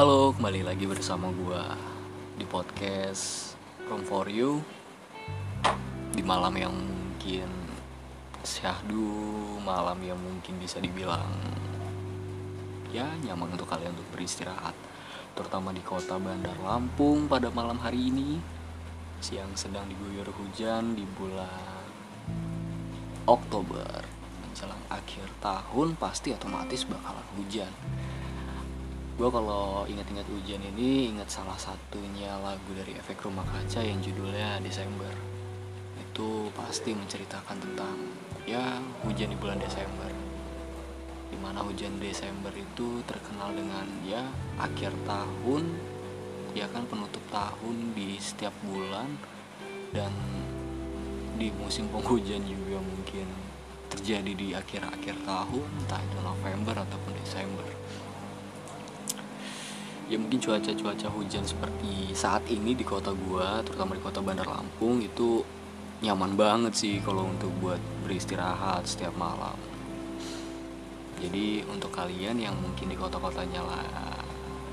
Halo, kembali lagi bersama gua di podcast Room for You. Di malam yang mungkin syahdu, malam yang mungkin bisa dibilang Ya nyaman untuk kalian untuk beristirahat Terutama di kota Bandar Lampung pada malam hari ini. Siang sedang diguyur hujan di bulan Oktober. Menjelang akhir tahun pasti otomatis bakalan hujan gue kalau ingat-ingat hujan ini ingat salah satunya lagu dari efek rumah kaca yang judulnya Desember. Itu pasti menceritakan tentang ya hujan di bulan Desember. Di mana hujan Desember itu terkenal dengan ya akhir tahun ya kan penutup tahun di setiap bulan dan di musim penghujan juga mungkin terjadi di akhir-akhir tahun entah itu November ataupun Desember ya mungkin cuaca-cuaca hujan seperti saat ini di kota gua terutama di kota Bandar Lampung itu nyaman banget sih kalau untuk buat beristirahat setiap malam. Jadi untuk kalian yang mungkin di kota-kotanya lah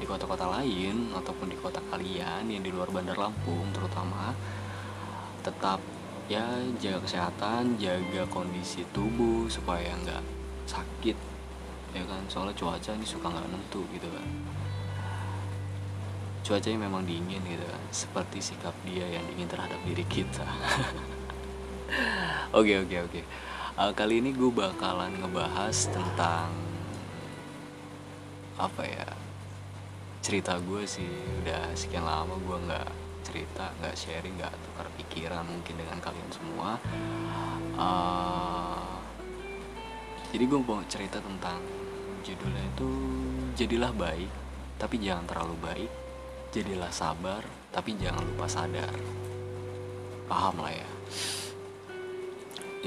di kota-kota lain ataupun di kota kalian yang di luar Bandar Lampung terutama tetap ya jaga kesehatan jaga kondisi tubuh supaya nggak sakit ya kan? Soalnya cuaca ini suka nggak nentu gitu kan cuacanya memang dingin gitu kan. Seperti sikap dia yang dingin terhadap diri kita. Oke oke oke. Uh, kali ini gue bakalan ngebahas tentang apa ya cerita gue sih. Udah sekian lama gue nggak cerita nggak sharing nggak tukar pikiran mungkin dengan kalian semua. Uh, jadi gue mau cerita tentang judulnya itu jadilah baik tapi jangan terlalu baik jadilah sabar tapi jangan lupa sadar. Paham lah ya.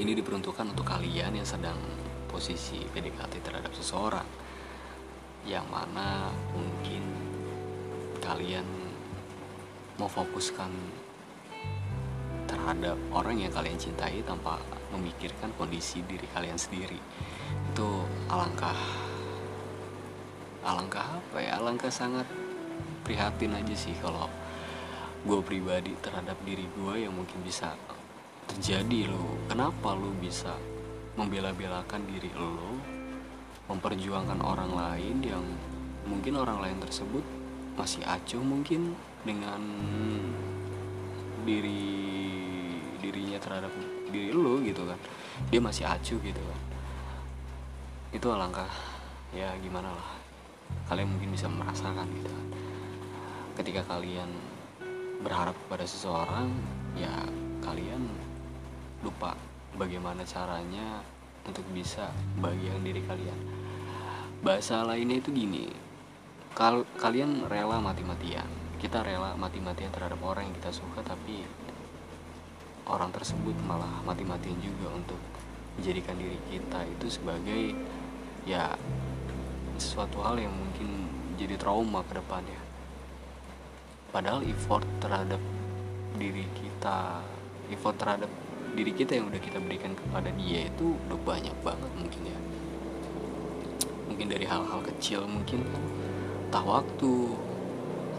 Ini diperuntukkan untuk kalian yang sedang posisi PDKT terhadap seseorang yang mana mungkin kalian mau fokuskan terhadap orang yang kalian cintai tanpa memikirkan kondisi diri kalian sendiri. Itu alangkah alangkah apa ya? Alangkah sangat prihatin aja sih kalau gue pribadi terhadap diri gue yang mungkin bisa terjadi lo. Kenapa lo bisa membela-belakan diri lo memperjuangkan orang lain yang mungkin orang lain tersebut masih acuh mungkin dengan diri dirinya terhadap diri lo gitu kan. Dia masih acuh gitu kan. Itu alangkah ya gimana lah. Kalian mungkin bisa merasakan gitu kan ketika kalian berharap kepada seseorang ya kalian lupa bagaimana caranya untuk bisa bagian diri kalian. Bahasa lainnya itu gini kal kalian rela mati-matian. Kita rela mati-matian terhadap orang yang kita suka tapi orang tersebut malah mati-matian juga untuk menjadikan diri kita itu sebagai ya sesuatu hal yang mungkin jadi trauma ke depannya padahal effort terhadap diri kita effort terhadap diri kita yang udah kita berikan kepada dia itu udah banyak banget mungkin ya. Mungkin dari hal-hal kecil mungkin entah waktu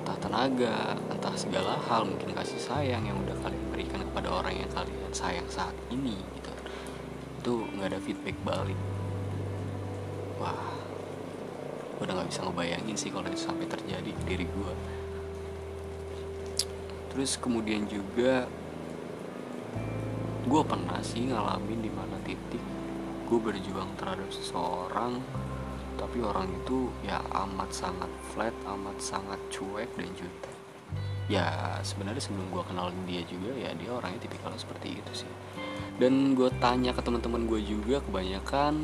entah tenaga entah segala hal mungkin kasih sayang yang udah kalian berikan kepada orang yang kalian sayang saat ini gitu. Itu nggak ada feedback balik. Wah udah nggak bisa ngebayangin sih kalau itu sampai terjadi di diri gue terus kemudian juga gue pernah sih ngalamin di mana titik gue berjuang terhadap seseorang tapi orang itu ya amat sangat flat amat sangat cuek dan jutek. Ya sebenarnya sebelum gue kenal dia juga ya dia orangnya tipikal seperti itu sih. Dan gue tanya ke teman-teman gue juga kebanyakan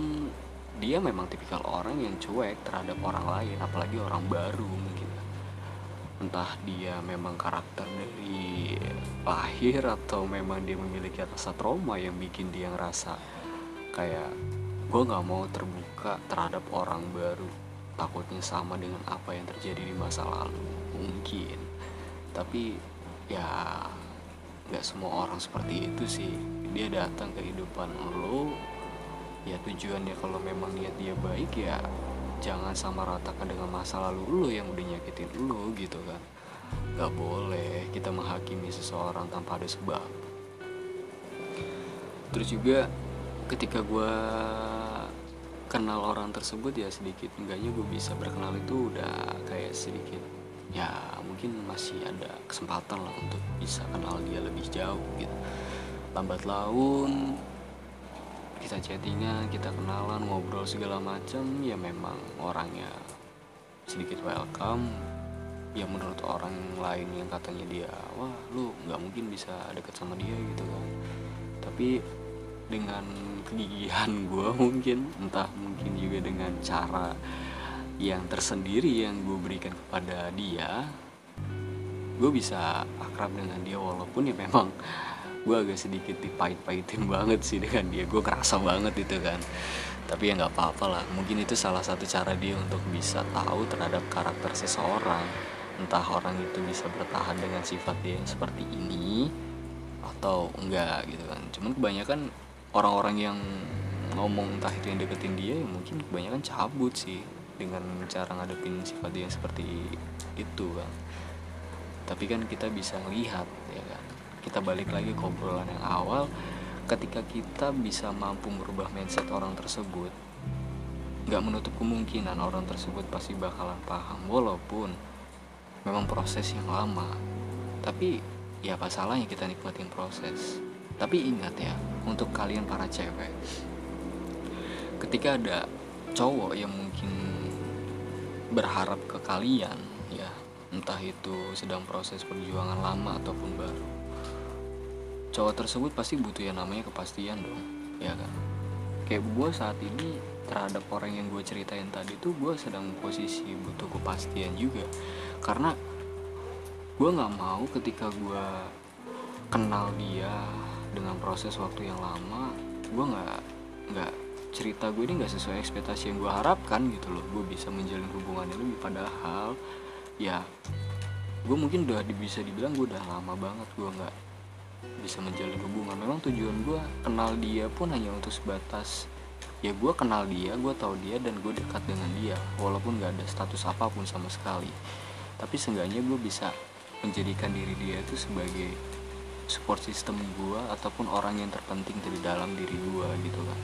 dia memang tipikal orang yang cuek terhadap orang lain apalagi orang baru mungkin entah dia memang karakter dari lahir atau memang dia memiliki rasa trauma yang bikin dia ngerasa kayak gue nggak mau terbuka terhadap orang baru. Takutnya sama dengan apa yang terjadi di masa lalu. Mungkin. Tapi ya nggak semua orang seperti itu sih. Dia datang ke kehidupan lo ya tujuannya kalau memang niat dia baik ya jangan sama ratakan dengan masa lalu lu yang udah nyakitin lu gitu kan. Gak boleh kita menghakimi seseorang tanpa ada sebab. Terus juga ketika gue kenal orang tersebut ya sedikit enggaknya gue bisa berkenal itu udah kayak sedikit. Ya mungkin masih ada kesempatan lah untuk bisa kenal dia lebih jauh gitu. Lambat laun kita chattingan kita kenalan ngobrol segala macam ya memang orangnya sedikit welcome. Ya menurut orang lain yang katanya dia wah lu nggak mungkin bisa deket sama dia gitu kan. Tapi dengan kegigihan gue mungkin entah mungkin juga dengan cara yang tersendiri yang gue berikan kepada dia gue bisa akrab dengan dia walaupun ya memang gue agak sedikit dipait-paitin banget sih dengan dia. Gue kerasa banget itu kan. Tapi ya nggak apa-apa lah. Mungkin itu salah satu cara dia untuk bisa tahu terhadap karakter seseorang. Entah orang itu bisa bertahan dengan sifat dia yang seperti ini atau enggak gitu kan. Cuman kebanyakan orang-orang yang ngomong entah itu yang deketin dia ya mungkin kebanyakan cabut sih dengan cara ngadepin sifat dia seperti itu kan tapi kan kita bisa melihat ya kan kita balik lagi ke obrolan yang awal ketika kita bisa mampu merubah mindset orang tersebut nggak menutup kemungkinan orang tersebut pasti bakalan paham walaupun memang proses yang lama. Tapi ya apa salahnya kita nikmatin proses? Tapi ingat ya untuk kalian para cewek ketika ada cowok yang mungkin berharap ke kalian ya entah itu sedang proses perjuangan lama ataupun baru cowok tersebut pasti butuh yang namanya kepastian dong ya kan? Kayak gue saat ini terhadap orang yang gue ceritain tadi tuh gue sedang posisi butuh kepastian juga. Karena gue nggak mau ketika gue kenal dia dengan proses waktu yang lama gue nggak nggak cerita gue ini nggak sesuai ekspektasi yang gue harapkan gitu loh. Gue bisa menjalin hubungannya lebih padahal ya gue mungkin udah bisa dibilang gue udah lama banget gue nggak bisa menjalin hubungan. Memang tujuan gue kenal dia pun hanya untuk sebatas ya gue kenal dia gue tahu dia dan gue dekat dengan dia walaupun nggak ada status apa pun sama sekali. Tapi seenggaknya gue bisa menjadikan diri dia itu sebagai support system gue ataupun orang yang terpenting dari dalam diri gue gitu kan.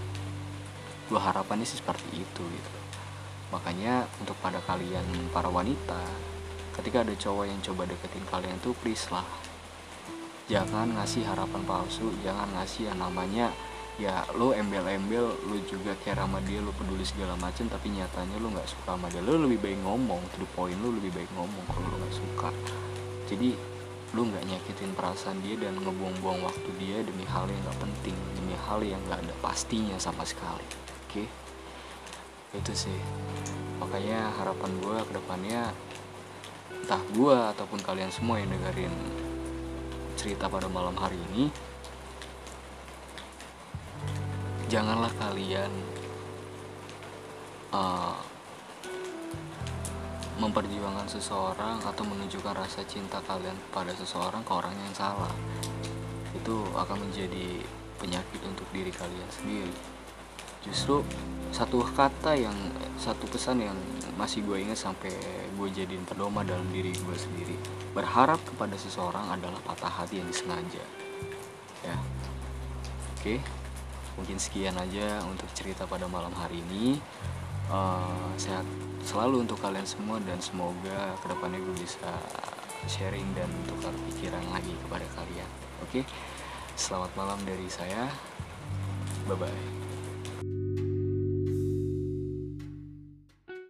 Gue harapannya sih seperti itu gitu. Makanya untuk pada kalian para wanita ketika ada cowok yang coba deketin kalian tuh please lah jangan ngasih harapan palsu jangan ngasih yang namanya ya lo embel-embel lo juga care sama dia lo peduli segala macam tapi nyatanya lo nggak suka sama dia. Lo lebih baik ngomong to the point lo lebih baik ngomong kalau lo nggak suka. Jadi lu nggak nyakitin perasaan dia dan ngebuang-buang waktu dia demi hal yang nggak penting demi hal yang nggak ada pastinya sama sekali oke? Okay? itu sih. Makanya harapan gue ke depannya entah gue ataupun kalian semua yang dengerin cerita pada malam hari ini janganlah kalian uh, memperjuangkan seseorang atau menunjukkan rasa cinta kalian pada seseorang ke orang yang salah. Itu akan menjadi penyakit untuk diri kalian sendiri justru satu kata yang satu pesan yang masih gue ingat sampai gue jadiin pedoman dalam diri gue sendiri. Berharap kepada seseorang adalah patah hati yang disengaja. Ya. Oke. Mungkin sekian aja untuk cerita pada malam hari ini. Uh, sehat selalu untuk kalian semua dan semoga ke depannya gue bisa sharing dan tukar pikiran lagi kepada kalian. Oke. Selamat malam dari saya. Bye bye